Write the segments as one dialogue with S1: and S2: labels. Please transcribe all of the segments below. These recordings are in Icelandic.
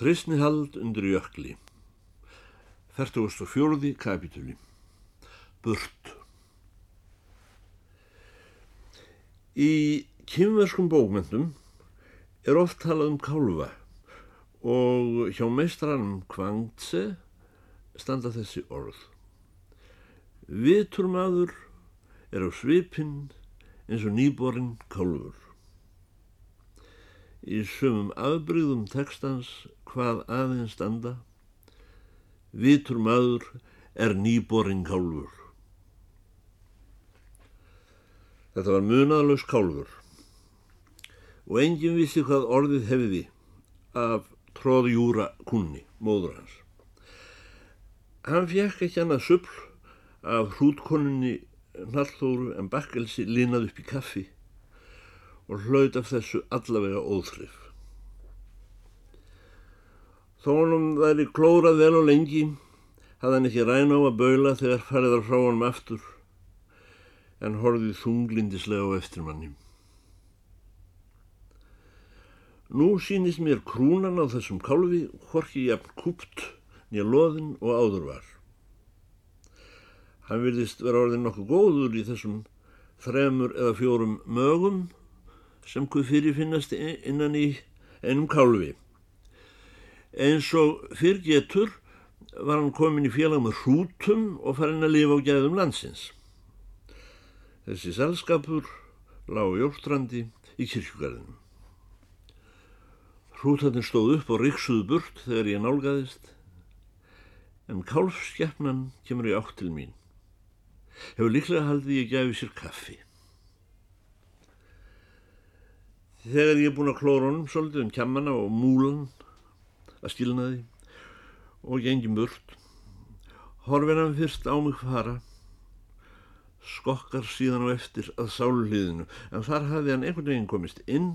S1: Kristnihald undir jökli 44. kapitúli Burt Í kynverskum bókmyndum er oft talað um kálfa og hjá meistranum Kvangtse standa þessi orð. Vitur maður er á svipinn eins og nýborinn kálfur. Í sumum afbríðum textans hvað aðeins standa, vitur maður er nýborinn kálfur. Þetta var munadlaus kálfur og enginn vissi hvað orðið hefði af tróðjúra kunni, móður hans. Hann fjekk ekki annað söpl af hrútkonunni Nallþóru en bakkelsi linað upp í kaffi og hlaut af þessu allavega óþrif. Þó hann væri klórað vel og lengi, hafði hann ekki ræna á að baula þegar fariðar frá hann aftur, en horfið þunglindislega á eftirmanni. Nú sínist mér krúnan á þessum kálfi horki jafn kúpt nýja loðin og áður var. Hann virðist vera orðin nokkuð góður í þessum þremur eða fjórum mögum sem hvað fyrir finnast innan í einum kálfi. Eins og fyrr getur var hann komin í félag með hrútum og farin að lifa á gæðum landsins. Þessi selskapur lág Jórstrandi í kirkjugarðinu. Hrútarnir stóð upp og riksuðu burt þegar ég nálgæðist, en kálfskeppnan kemur í átt til mín. Hefur líklega haldið ég gæfi sér kaffi. Þegar ég er búin að klóra honum svolítið um kjammana og múlan að skilna því og gengjum burt, horfin hann fyrst á mig fara, skokkar síðan á eftir að sálu hliðinu, en þar hafði hann einhvern veginn komist inn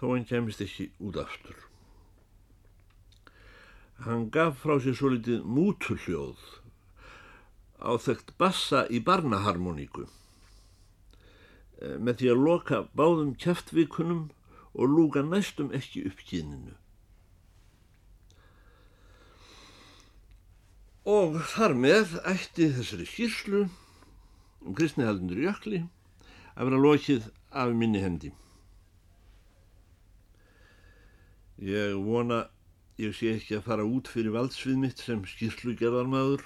S1: þó hann kemist ekki út aftur. Hann gaf frá sér svo litið mútuhljóð á þekkt bassa í barnaharmoníku með því að loka báðum kæftvikunum og lúka næstum ekki upp kyninu. Og þar með ætti þessari skýrslu um kristnihaldundur jökli að vera lokið af minni hendi. Ég vona ég sé ekki að fara út fyrir valdsvið mitt sem skýrslugerðarmadur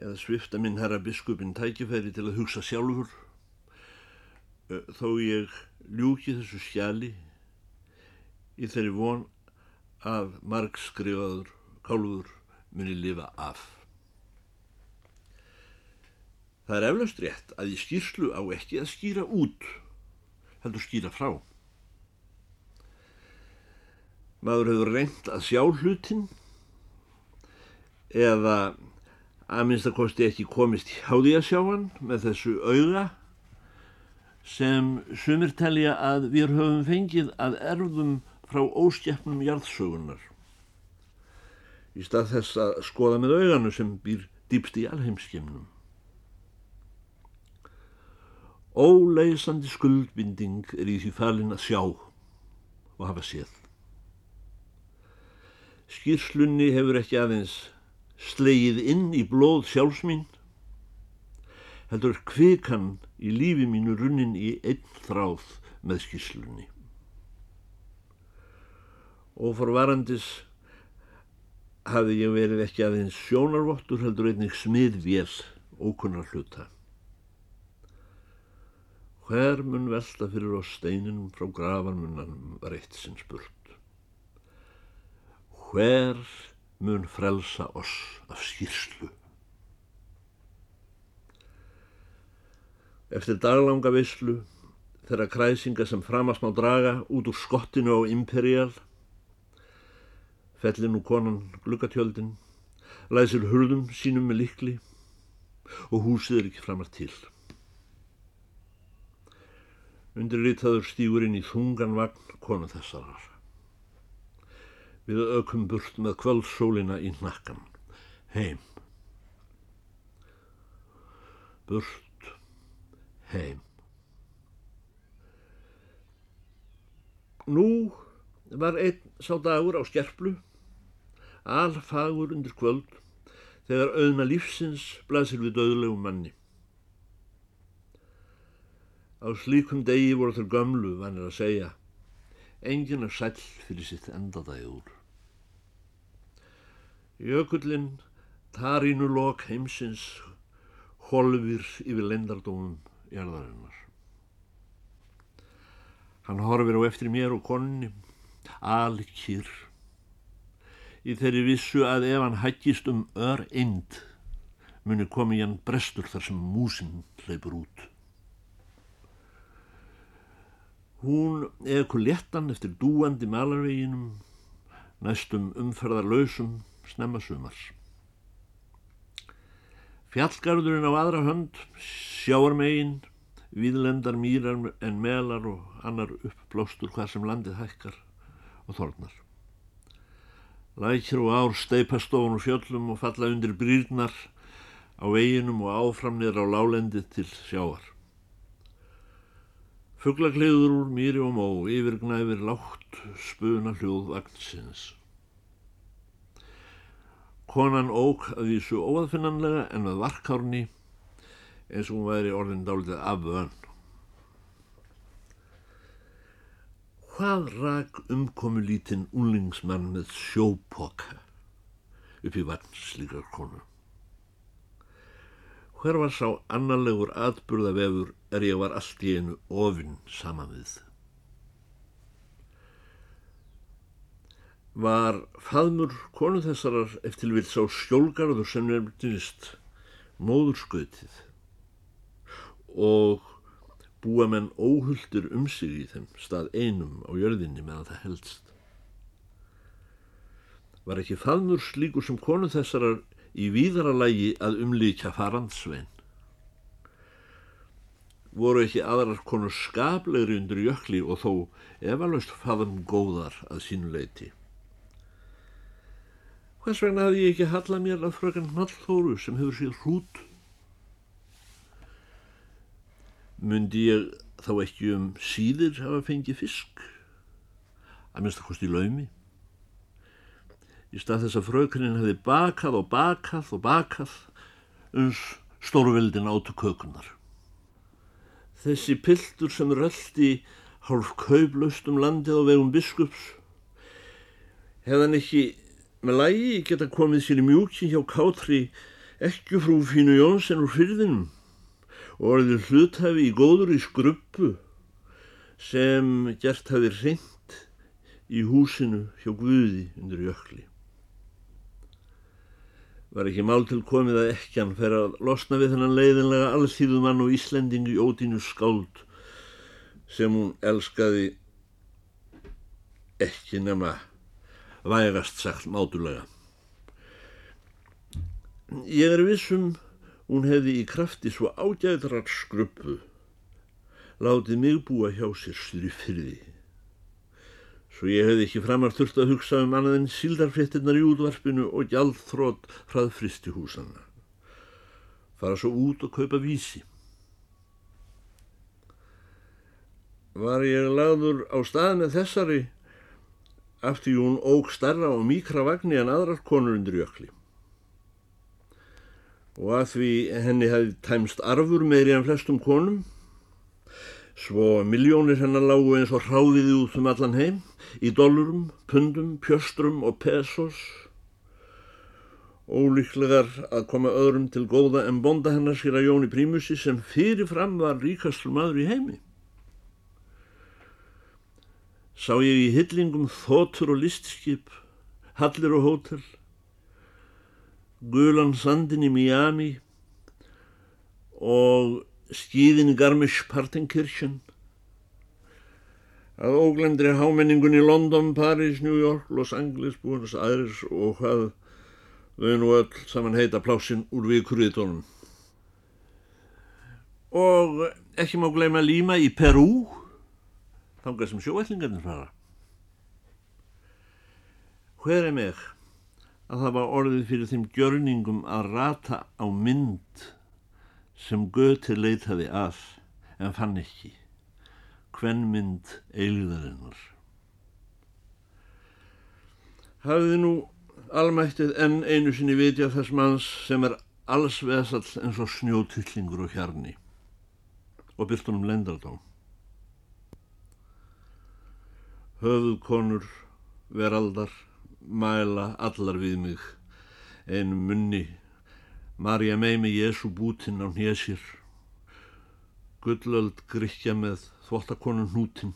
S1: eða svifta minn herra biskupin tækifæri til að hugsa sjálfur þó ég ljúki þessu skjali í þeirri von að marg skrifaður kálfur muni lifa af. Það er eflaust rétt að ég skýrslu á ekki að skýra út, heldur skýra frá. Maður hefur reynd að sjá hlutin eða að minnstakosti ekki komist hjá því að sjá hann með þessu auða sem sumir telja að við höfum fengið að erfum frá óskjapnum jarðsögunar í stað þess að skoða með auganu sem býr dýpst í alheimskemnum. Óleisandi skuldbinding er í því falin að sjá og hafa séð. Skýrslunni hefur ekki aðeins slegið inn í blóð sjálfsmín, heldur kvikan í lífi mínu runnin í einn þráð með skýrslunni. Og forvarandis hafði ég verið ekki aðeins sjónarvottur heldur einnig smiðvél ókunnar hluta. Hver mun velta fyrir oss steininum frá gravarmunnanum var eitt sinn spurt hver mun frelsa oss af skýrslu. Eftir daglanga visslu, þeirra kræsinga sem framast má draga út úr skottinu á Imperial, fellir nú konan glukkatjöldin, læsir hurðum sínum með likli og húsið er ekki framar til. Undirritaður stígurinn í þungan vagn konu þessarar við aukum burt með kvöldsólina í nakkan. Heim. Burt. Heim. Nú var einn sá dagur á skerplu, alfagur undir kvöld, þegar auðna lífsins blasir við döðlegum manni. Á slíkum degi voru þau gömlu, vannir að segja, enginn er sæl fyrir sitt endadægur. Jökullin, tarínu lok heimsins, holfir yfir lendardómum jarðarinnar. Hann horfir á eftir mér og konni, alkýr, í þeirri vissu að ef hann hættist um ör eind, muni komi hann brestur þar sem músin hleypur út. Hún ekur léttan eftir dúandi malarveginum, næstum umferðarlausum snemma sumars. Fjallgarðurinn á aðra hönd, sjáarmegin, viðlendar mýrar en melar og annar uppblástur hvað sem landið hækkar og þornar. Lækir og ár steipast ofan og fjöllum og falla undir brýrnar á veginum og áframnir á lálendið til sjáar. Fugglagliður úr mýri og mó yfirgnæfir látt spuna hljóð vagnsins. Konan ók að vísu óaðfinnanlega en að varkárni eins og hún væri orðin dálitið af vönn. Hvað rak umkomu lítinn unlingsmann með sjópoka upp í vagnslikar konu? Hver var sá annarlegur atburðavefur er ég var allt í einu ofinn saman við. Var faðmur konu þessarar eftir vil sá skjólgarður sem nefndist móðurskautið og búa menn óhulltur um sig í þeim stað einum á jörðinni meðan það helst. Var ekki faðmur slíkur sem konu þessarar í víðaralægi að umlíkja farandsvein. Voru ekki aðrar konur skaplegri undir jökli og þó efalust faðum góðar að sínuleiti. Hvers vegna hafði ég ekki hallað mér að frökan Nallþóru sem hefur síð hrút? Mundi ég þá ekki um síðir hafa fengið fisk? Að minnst að kosti laumi? í stað þess að frökunin hefði bakað og bakað og bakað uns stóruvildin áttu kökunar. Þessi piltur sem röldi hálf kauplaust um landið á vegum biskups hefðan ekki með lægi geta komið sér í mjúkin hjá kátri ekki frú Fínu Jónsson úr fyrðinum og orðið hluthafi í góður í skruppu sem gert hafi reynd í húsinu hjá Guði undir jökli. Var ekki mál til komið að ekkjan fer að losna við þennan leiðinlega allþýðumann og Íslendingu í ódínu skáld sem hún elskaði ekki nema vægast sagt mátulega. Ég er vissum hún hefði í krafti svo ágæðrar skruppu látið mig búa hjá sér slýfyrði svo ég hefði ekki framar þurft að hugsa um annað en síldarfréttinnar í útvarpinu og gjaldþrótt frað fristihúsanna. Fara svo út og kaupa vísi. Var ég lagður á stað með þessari aftur hún óg starra og mikra vagni en aðrar konur undir jökli. Og að því henni hefði tæmst arfur meiri en flestum konum Svo miljónir hennar lágu eins og hráðiði út um allan heim, í dollurum, pundum, pjöstrum og pesos. Ólíklegar að koma öðrum til góða en bonda hennar sér að Jóni Prímusi sem fyrirfram var ríkastur maður í heimi. Sá ég í hyllingum þóttur og listskip, hallir og hótel, gulan sandin í Miami og skíðin í Garmisch-Partenkirchen að óglendri hámenningun í London, Paris, New York, Los Angeles, Buenos Aires og hvað þau nú öll saman heita plássin úr vikurriðtónum. Og ekki má gleyma líma í Perú, þangað sem sjóvellingarnir fara. Hver er mig að það var orðið fyrir þeim gjörningum að rata á mynd sem Göti leitaði að en fann ekki hvern mynd eilðarinnar. Hafið nú almættið enn einu sinni vitja þess manns sem er alls vesall eins og snjótillingur og hjarni og byrtunum lendardám. Höfuðkonur, veraldar, mæla allar við mig, einu munni, Marja mei með Jésu bútinn á hnésir, gullöld gríkja með þvóttakonun hnútinn,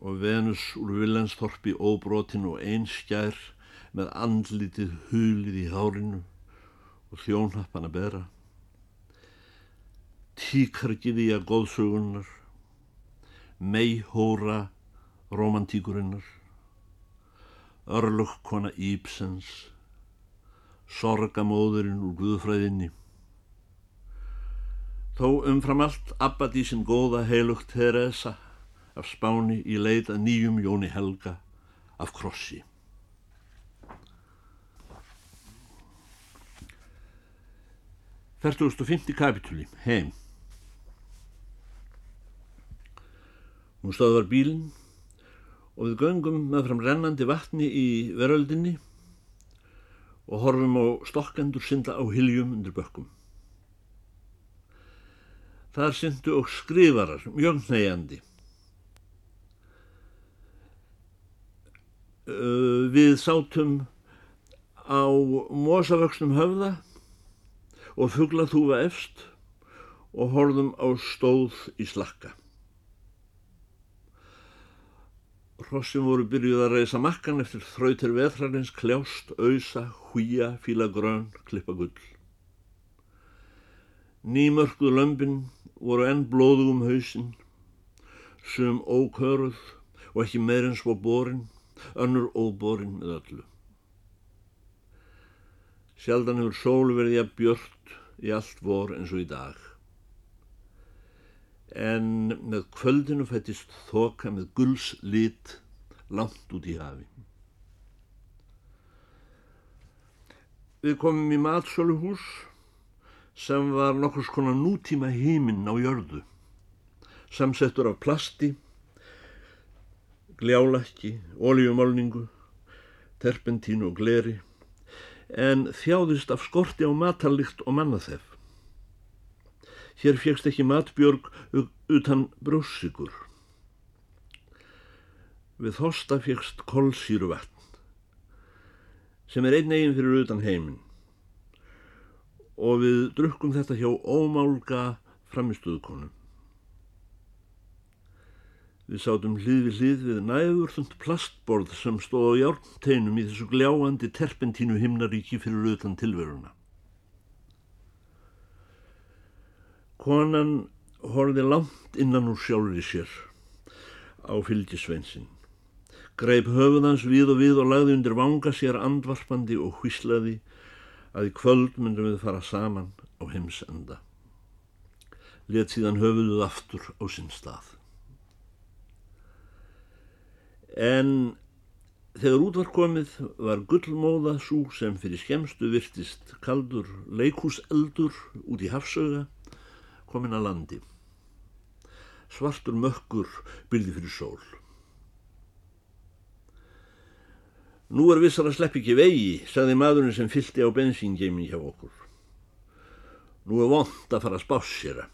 S1: og Venus úr Vilensþorpi óbrotin og einskjær með andlitið hulið í hárinu og þjónhappana bera. Tíkargiði að góðsögunnar, meihóra romantíkurinnar, örlökkona Íbsens, sorgamóðurinn úr Guðfræðinni. Þó umfram allt abbadísinn góða heilugt Teresa af spáni í leið að nýjum Jóni Helga af krossi. Færtugustu fymti kapitúli, heim. Hún stöðvar bílinn og við göngum með fram rennandi vatni í veröldinni og horfum á stokkendur synda á hiljum undir bökkum. Þar syndu og skrifarar, mjög neyjandi. Uh, við sátum á mosavöxnum höfða og fugglaþúfa efst og horfðum á stóð í slakka. Hrossin voru byrjuð að reysa makkan eftir þrautir vetrarins kljást, auðsa, húja, fíla grön, klippa gull. Nýmörkuð lömpin voru enn blóðugum hausinn, sum ókörð og ekki meirinn svo borin önnur óborin með öllu. Sjaldan hefur sól verið að björnt í allt vor eins og í dag. En með kvöldinu fættist þoka með gulls lit langt út í hafi. Við komum í matsöluhús sem var nokkurs konar nútíma heiminn á jörðu, samsettur af plasti gljálækki, óljumálningu, terpentínu og gleri, en þjáðist af skorti á matallikt og mannaþef. Hér fegst ekki matbjörg utan brússikur. Við þosta fegst kolsýru vatn, sem er einn eigin fyrir utan heiminn, og við drukkum þetta hjá ómálga framistuðkonum. Við sátum hlið við hlið við nægurþund plastborð sem stóð á hjálpteinum í þessu gljáandi terpentínu himnaríki fyrir utan tilveruna. Konan horfið langt innan úr sjálfur í sér á fylgisveinsinn. Greip höfuðans við og við og lagði undir vanga sér andvarpandi og hvíslaði að í kvöld myndum við fara saman á heimsenda. Let síðan höfuðuð aftur á sinn stað en þegar út var komið var gullmóða svo sem fyrir skemstu virtist kaldur leikúseldur út í hafsöga komin að landi. Svartur mökkur byrði fyrir sól. Nú er vissar að slepp ekki vegi, sagði maðurinn sem fylti á bensíngeimin hjá okkur. Nú er vond að fara að spássera.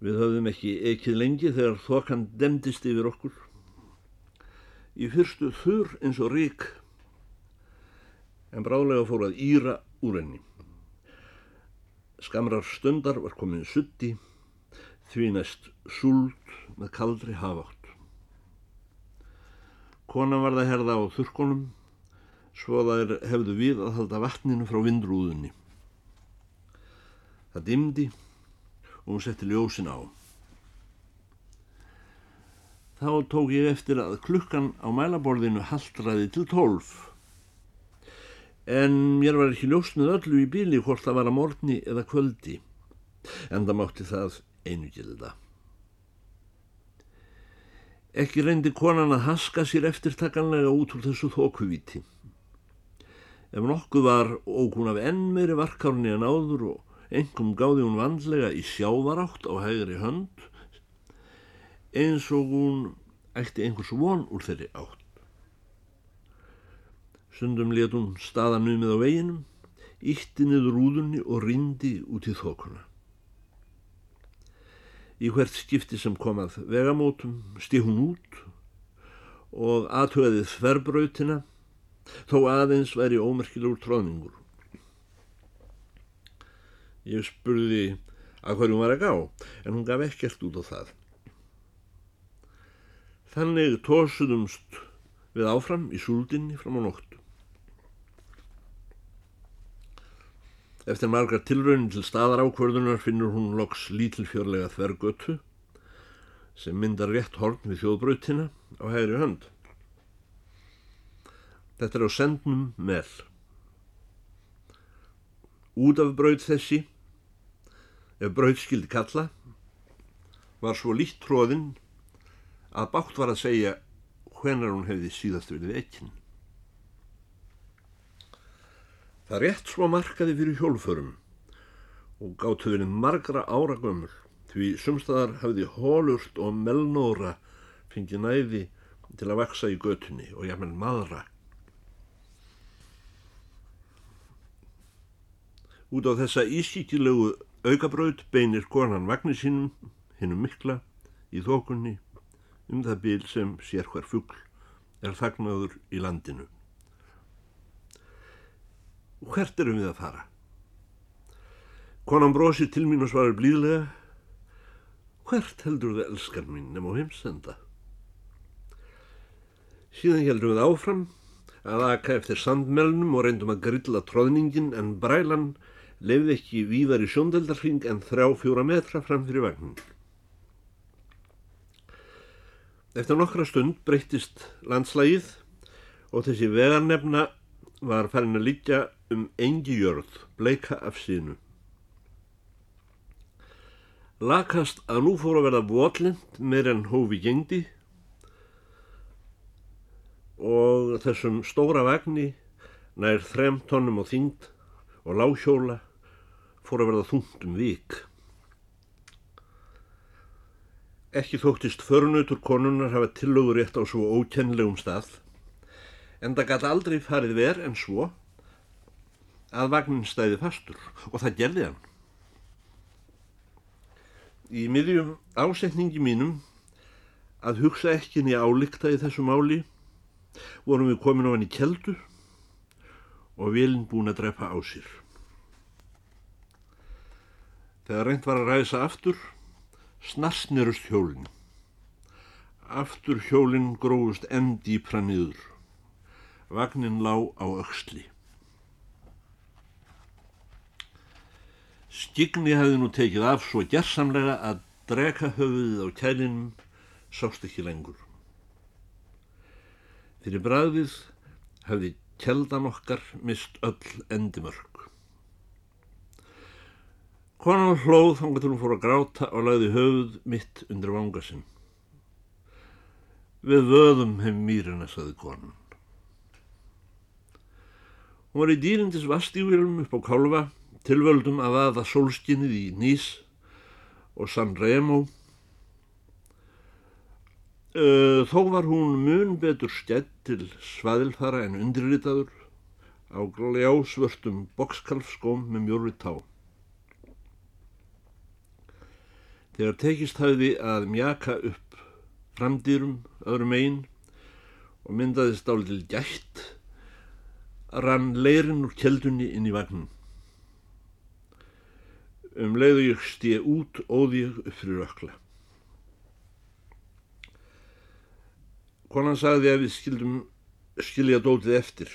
S1: Við höfðum ekki ekkið lengi þegar þokan demdist yfir okkur. Í fyrstu þurr eins og rík, en bráðlega fór að íra úr henni. Skamrar stundar var komin sutti, því næst súld með kaldri hafaft. Konan var það herða á þurrkonum, svo þær hefðu við að halda vatninu frá vindrúðunni. Það dimdi og hún setti ljósin á. Þá tók ég eftir að klukkan á mælaborðinu haldraði til tólf. En mér var ekki ljósnuð öllu í bíli hvort það var að morgni eða kvöldi. En það mátti það einu gilda. Ekki reyndi konan að haska sér eftirtakanlega út úr þessu þókuvíti. Ef nokkuð var ókun af enn meiri varkárni en áður og Engum gáði hún vandlega í sjávarátt á hægri hönd eins og hún ætti einhvers von úr þeirri átt. Sundum let hún staða numið á veginum, ítti niður rúðunni og rindi út í þokuna. Í hvert skipti sem komað vegamótum stið hún út og aðtöðið þverbrautina þó aðeins væri ómerkilegur tróðningur. Ég spurði að hverju hún var að gá en hún gaf ekkert út á það. Þannig tósuðumst við áfram í súldinni fram á nóttu. Eftir margar tilraunin til staðar ákvörðunar finnur hún loks lítilfjörlega þvergötu sem myndar rétt horn við þjóðbrautina á hægri hönd. Þetta er á sendnum með. Út af braut þessi, ef braut skildi kalla, var svo lítt tróðinn að bátt var að segja hvenar hún hefði síðast verið ekkin. Það rétt svo markaði fyrir hjólförum og gáttuðinni margra ára gömul því sumstaðar hafði hólurt og melnóra fengið næði til að vaksa í götunni og jafnvel maðra. Út á þessa ískíkilegu aukabraut beinir konan vagnir sínum, hinnum mikla, í þokunni um það bíl sem sér hver fuggl er þagnaður í landinu. Hvert erum við að fara? Konan brosir til mín og svarar blíðlega Hvert heldur þið elskar mín nema á heimsenda? Síðan heldum við áfram að aka eftir sandmelnum og reyndum að grilla tróðningin en brælan lefði ekki víðar í sjóndeldarfing en þrjá fjóra metra fram fyrir vagnin. Eftir nokkra stund breyttist landslægið og þessi vegarnefna var farin að líka um engi jörð, bleika af sínu. Lakast að nú fór að verða votlind meir en hófi gengdi og þessum stóra vagni nær þrem tónum á þyngd og láhjóla fór að verða þungt um vik. Ekki þóttist förnutur konunnar hafa tillögur rétt á svo ókennilegum stað, en það gæti aldrei farið verð en svo að vagnin stæði fastur og það gerði hann. Í miðjum ásetningi mínum að hugsa ekki niður álíkta í þessu máli vorum við komin á hann í keldu og vilin búin að drepa á sér. Þegar reynd var að ræsa aftur Snarsnerust hjólinn. Aftur hjólinn gróðust enn dýpra niður. Vagnin lá á auksli. Skigni hefði nú tekið af svo gerðsamlega að dreka höfuðið á kælinum sást ekki lengur. Fyrir bræðið hefði keldan okkar mist öll endimörk. Konan hlóð þangar til hún fór að gráta og lagði höfuð mitt undir vanga sinn. Við vöðum hefum mýrina, saði konan. Hún var í dýrindis vastífélum upp á kálfa, tilvöldum að aða sólskinnið í Nís og San Remo. Þó var hún mun betur skett til svaðilfara en undirritaður á gljásvörtum bokskalfskóm með mjórri tá. Þegar tekist hafði að mjaka upp framdýrum öðrum einn og myndaðist álið gætt rann leirinn úr keldunni inn í vagnin. Um leiðu ég stíð út óði ég upp fyrir ökla. Konan sagði að við skildum skilja dótið eftir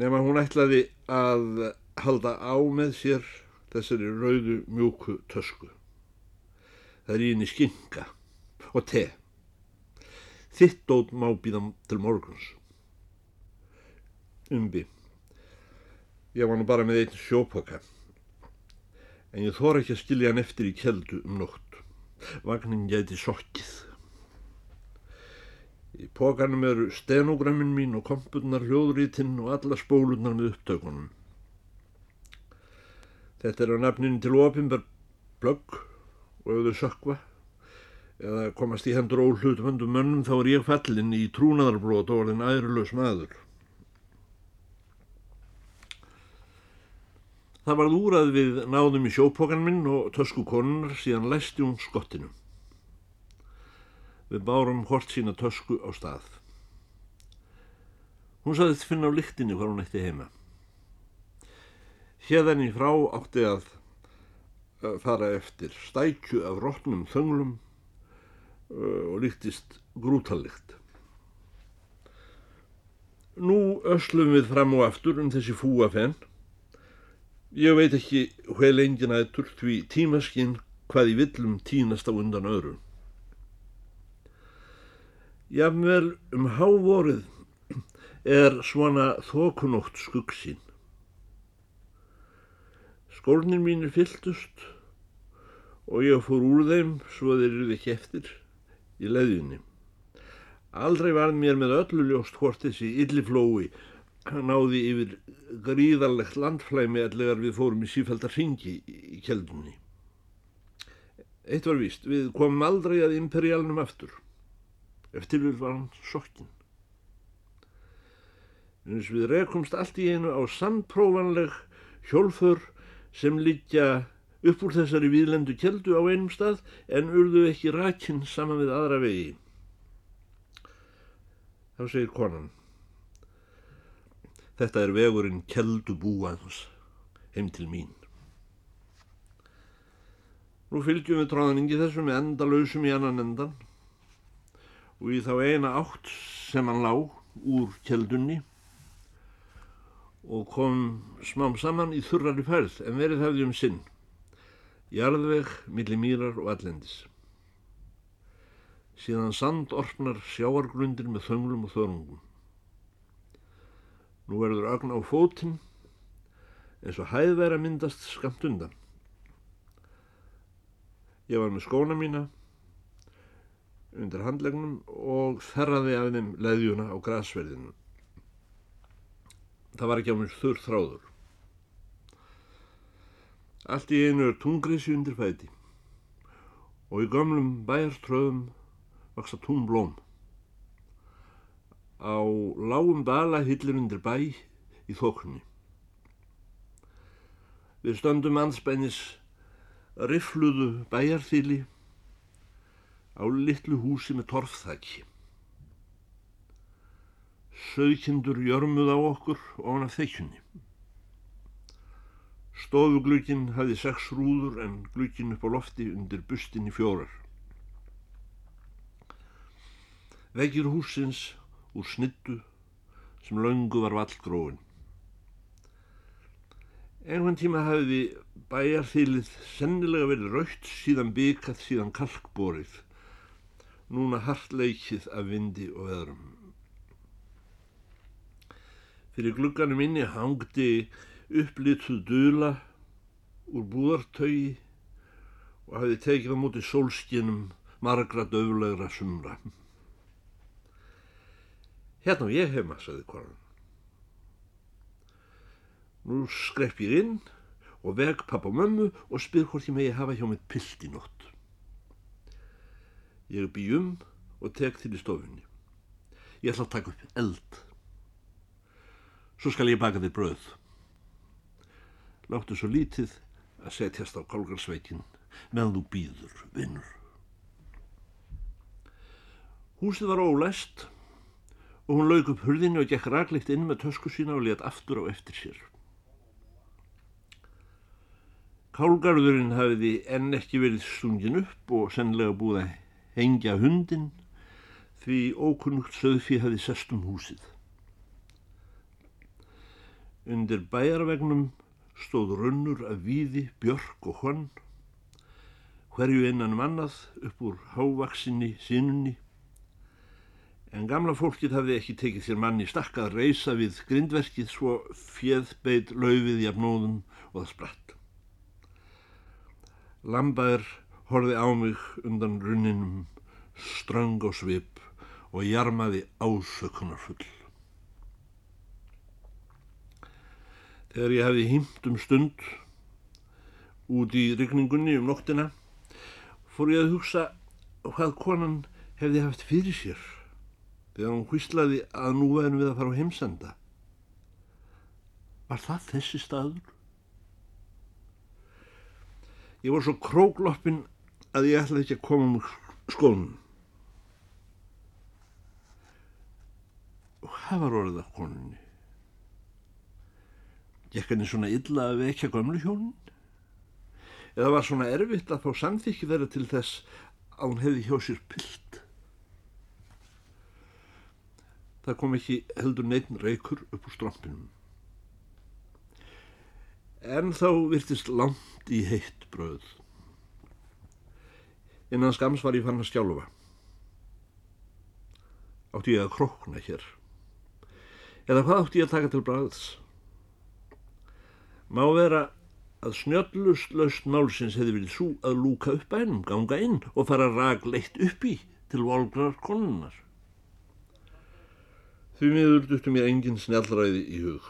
S1: nema hún ætlaði að halda á með sér þessari rauðu mjúku tösku. Það er í henni skinka og te. Þitt dót má býða til morguns. Umbi. Ég var nú bara með einn sjópaka. En ég þóra ekki að skilja hann eftir í keldu um nótt. Vagnin gæti sokkið. Í pókanum eru stenogrammin mín og kompurnar hljóðrítinn og alla spólurnar með upptökunum. Þetta er á nafnin til ofinbar blögg og ef þau sökva eða komast í hendur óhlutumöndum mönnum þá er ég fallin í trúnaðarbrót og orðin æðurlaus maður. Það varð úr að við náðum í sjópokan minn og tösku konunar síðan læsti hún skottinu. Við bárum hort sína tösku á stað. Hún saðist finna á lyktinni hvað hún ætti heima. Hérðan í frá átti að fara eftir stækju af rótnum þönglum og líktist grútallikt. Nú öslum við fram og aftur um þessi fúafenn. Ég veit ekki hver lengin aðetur því tímaskinn hvað í villum tínast á undan öðru. Jafnvel um hávorið er svona þokunótt skuggsinn. Skórnir mínir fylltust og ég fór úr þeim svo þeir eruð ekki eftir í leðjunni. Aldrei var mér með öllu ljóst hvort þessi illiflói náði yfir gríðarlegt landflæmi allegar við fórum í sífældar ringi í keldunni. Eitt var víst, við komum aldrei að imperialnum aftur. Eftir við var hann sokkinn. En þess við rekumst allt í einu á sannprófanleg hjólfur sem liggja upp úr þessari výðlendu keldu á einum stað en urðu ekki rakinn saman við aðra vegi. Þá segir konan. Þetta er vegurinn keldu búans heim til mín. Nú fylgjum við tráðningi þessu með endalausum í annan endan og í þá eina átt sem hann lág úr keldunni og kom smám saman í þurrari færð en verið hefði um sinn, jarðveg, milli mýrar og allendis. Síðan sand orfnar sjáargrundir með þönglum og þörungum. Nú verður agn á fótinn eins og hæðværa myndast skamt undan. Ég var með skóna mína undir handlegnum og þerraði af þeim leðjuna á grasverðinu. Það var ekki á mér þurr þráður. Allt í einu er tungriðsi undir fæti og í gamlum bæjarströðum vaksa túnblóm. Á lágum bala hillir undir bæ í þókunni. Við stöndum anspennis rifluðu bæjarþýli á litlu húsi með torfþæki. Söðkindur jörmuð á okkur ofan af þeikjunni. Stofuglugin hafði sex rúður en glugin upp á lofti undir bustinni fjórar. Vegir húsins úr snittu sem laungu var vallgróin. Einhvern tíma hafiði bæjarþýlið sennilega verið raukt síðan byggat síðan kalkborið, núna hartleikið af vindi og veðrum. Fyrir glugganum inni hangdi upplituð dula úr búðartögi og hafði tekið á móti sólskinum margra döflegra sumra. Hérna og ég heima, sagði konan. Nú skrepp ég inn og veg pappa og mömmu og spyr hvort ég megi hafa hjá mig pilt í nótt. Ég er býjum og tek til í stofunni. Ég ætla að taka upp eld svo skal ég baka þér bröð. Láttu svo lítið að setjast á kálgarsveitin meðan þú býður, vinnur. Húsið var ólæst og hún lauk upp hurðinu og gekk raglikt inn með tösku sína og let aftur á eftir sér. Kálgarðurinn hafiði enn ekki verið stungin upp og sennilega búið að hengja hundin því ókunnugt söðfi hafi sest um húsið. Undir bæjarvegnum stóð runnur af víði, björk og honn, hverju einan mannað upp úr hávaksinni sínunni, en gamla fólkið hafði ekki tekið þér manni stakka að reysa við grindverkið svo fjöð beit laufið jafnóðum og það spratt. Lambaður horfi á mig undan runninum ströng og svip og jarmaði ásökunarfull. Þegar ég hefði hýmt um stund út í rigningunni um nóttina fór ég að hugsa hvað konan hefði haft fyrir sér þegar hún hvíslaði að nú verðum við að fara á heimsenda. Var það þessi staður? Ég var svo krókloppin að ég ætlaði ekki að koma um skónum. Og hvað var orðið af konunni? Gekk henni svona illa að vekja gömlu hjónin? Eða var svona erfitt að fá samþykki þeirra til þess að hún hefði hjá sér pilt? Það kom ekki heldur neitt reykur upp úr strómpinum. En þá virtist langt í heitt bröð. Innan skams var ég fann að skjálfa. Átti ég að krokna hér. Eða hvað átti ég að taka til bræðs? Má vera að snjöllust laust málsins hefði verið svo að lúka upp hennum, ganga inn og fara rag leitt upp í til volgrar konunnar. Því miður duttum ég engin snjallræði í hug.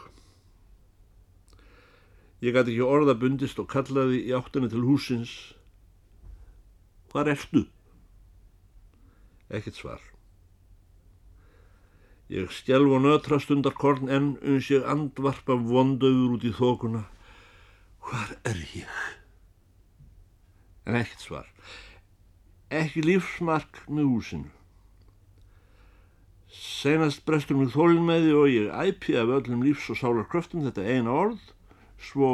S1: Ég gæti ekki orða bundist og kallaði í áttunni til húsins. Hvar ertu? Ekkert svar. Ég stjálf og nötra stundar korn en uns ég andvarpa vondaður út í þókuna. Hvar er ég? En ekkert svar. Ekki lífsmark með húsinu. Senast brestur mér þólin með því og ég æpi af öllum lífs og sálar kröftum þetta eina orð, svo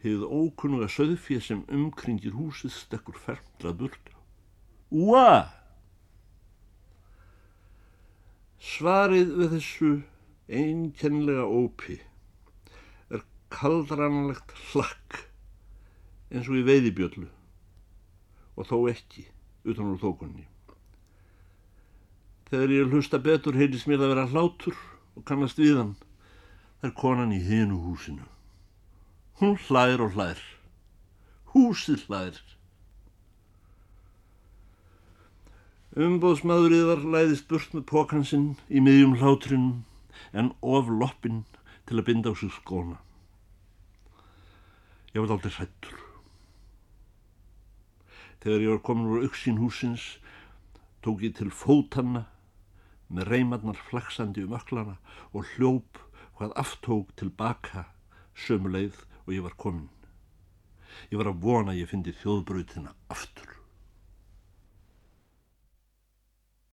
S1: hefðu ókunnuga söðfið sem umkringir húsið stekkur fermla burt. Úa! Svarið við þessu einkennlega ópi er kaldranlegt hlakk eins og í veiðibjöllu og þó ekki utan úr þókunni. Þegar ég hlusta betur heyrðis mér að vera hlátur og kannast við hann þær konan í hinu húsinu. Hún hlær og hlær. Húsið hlær. Umbóðsmaðuriðar læðist burt með pókansinn í miðjum hlátrinn en of loppin til að binda á sig skóna. Ég var aldrei hrættur. Þegar ég var komin úr auksín húsins tók ég til fótanna með reymarnar flaksandi um öklana og hljóp hvað aftók tilbaka sömu leið og ég var komin. Ég var að vona að ég fyndi þjóðbröðina aftur.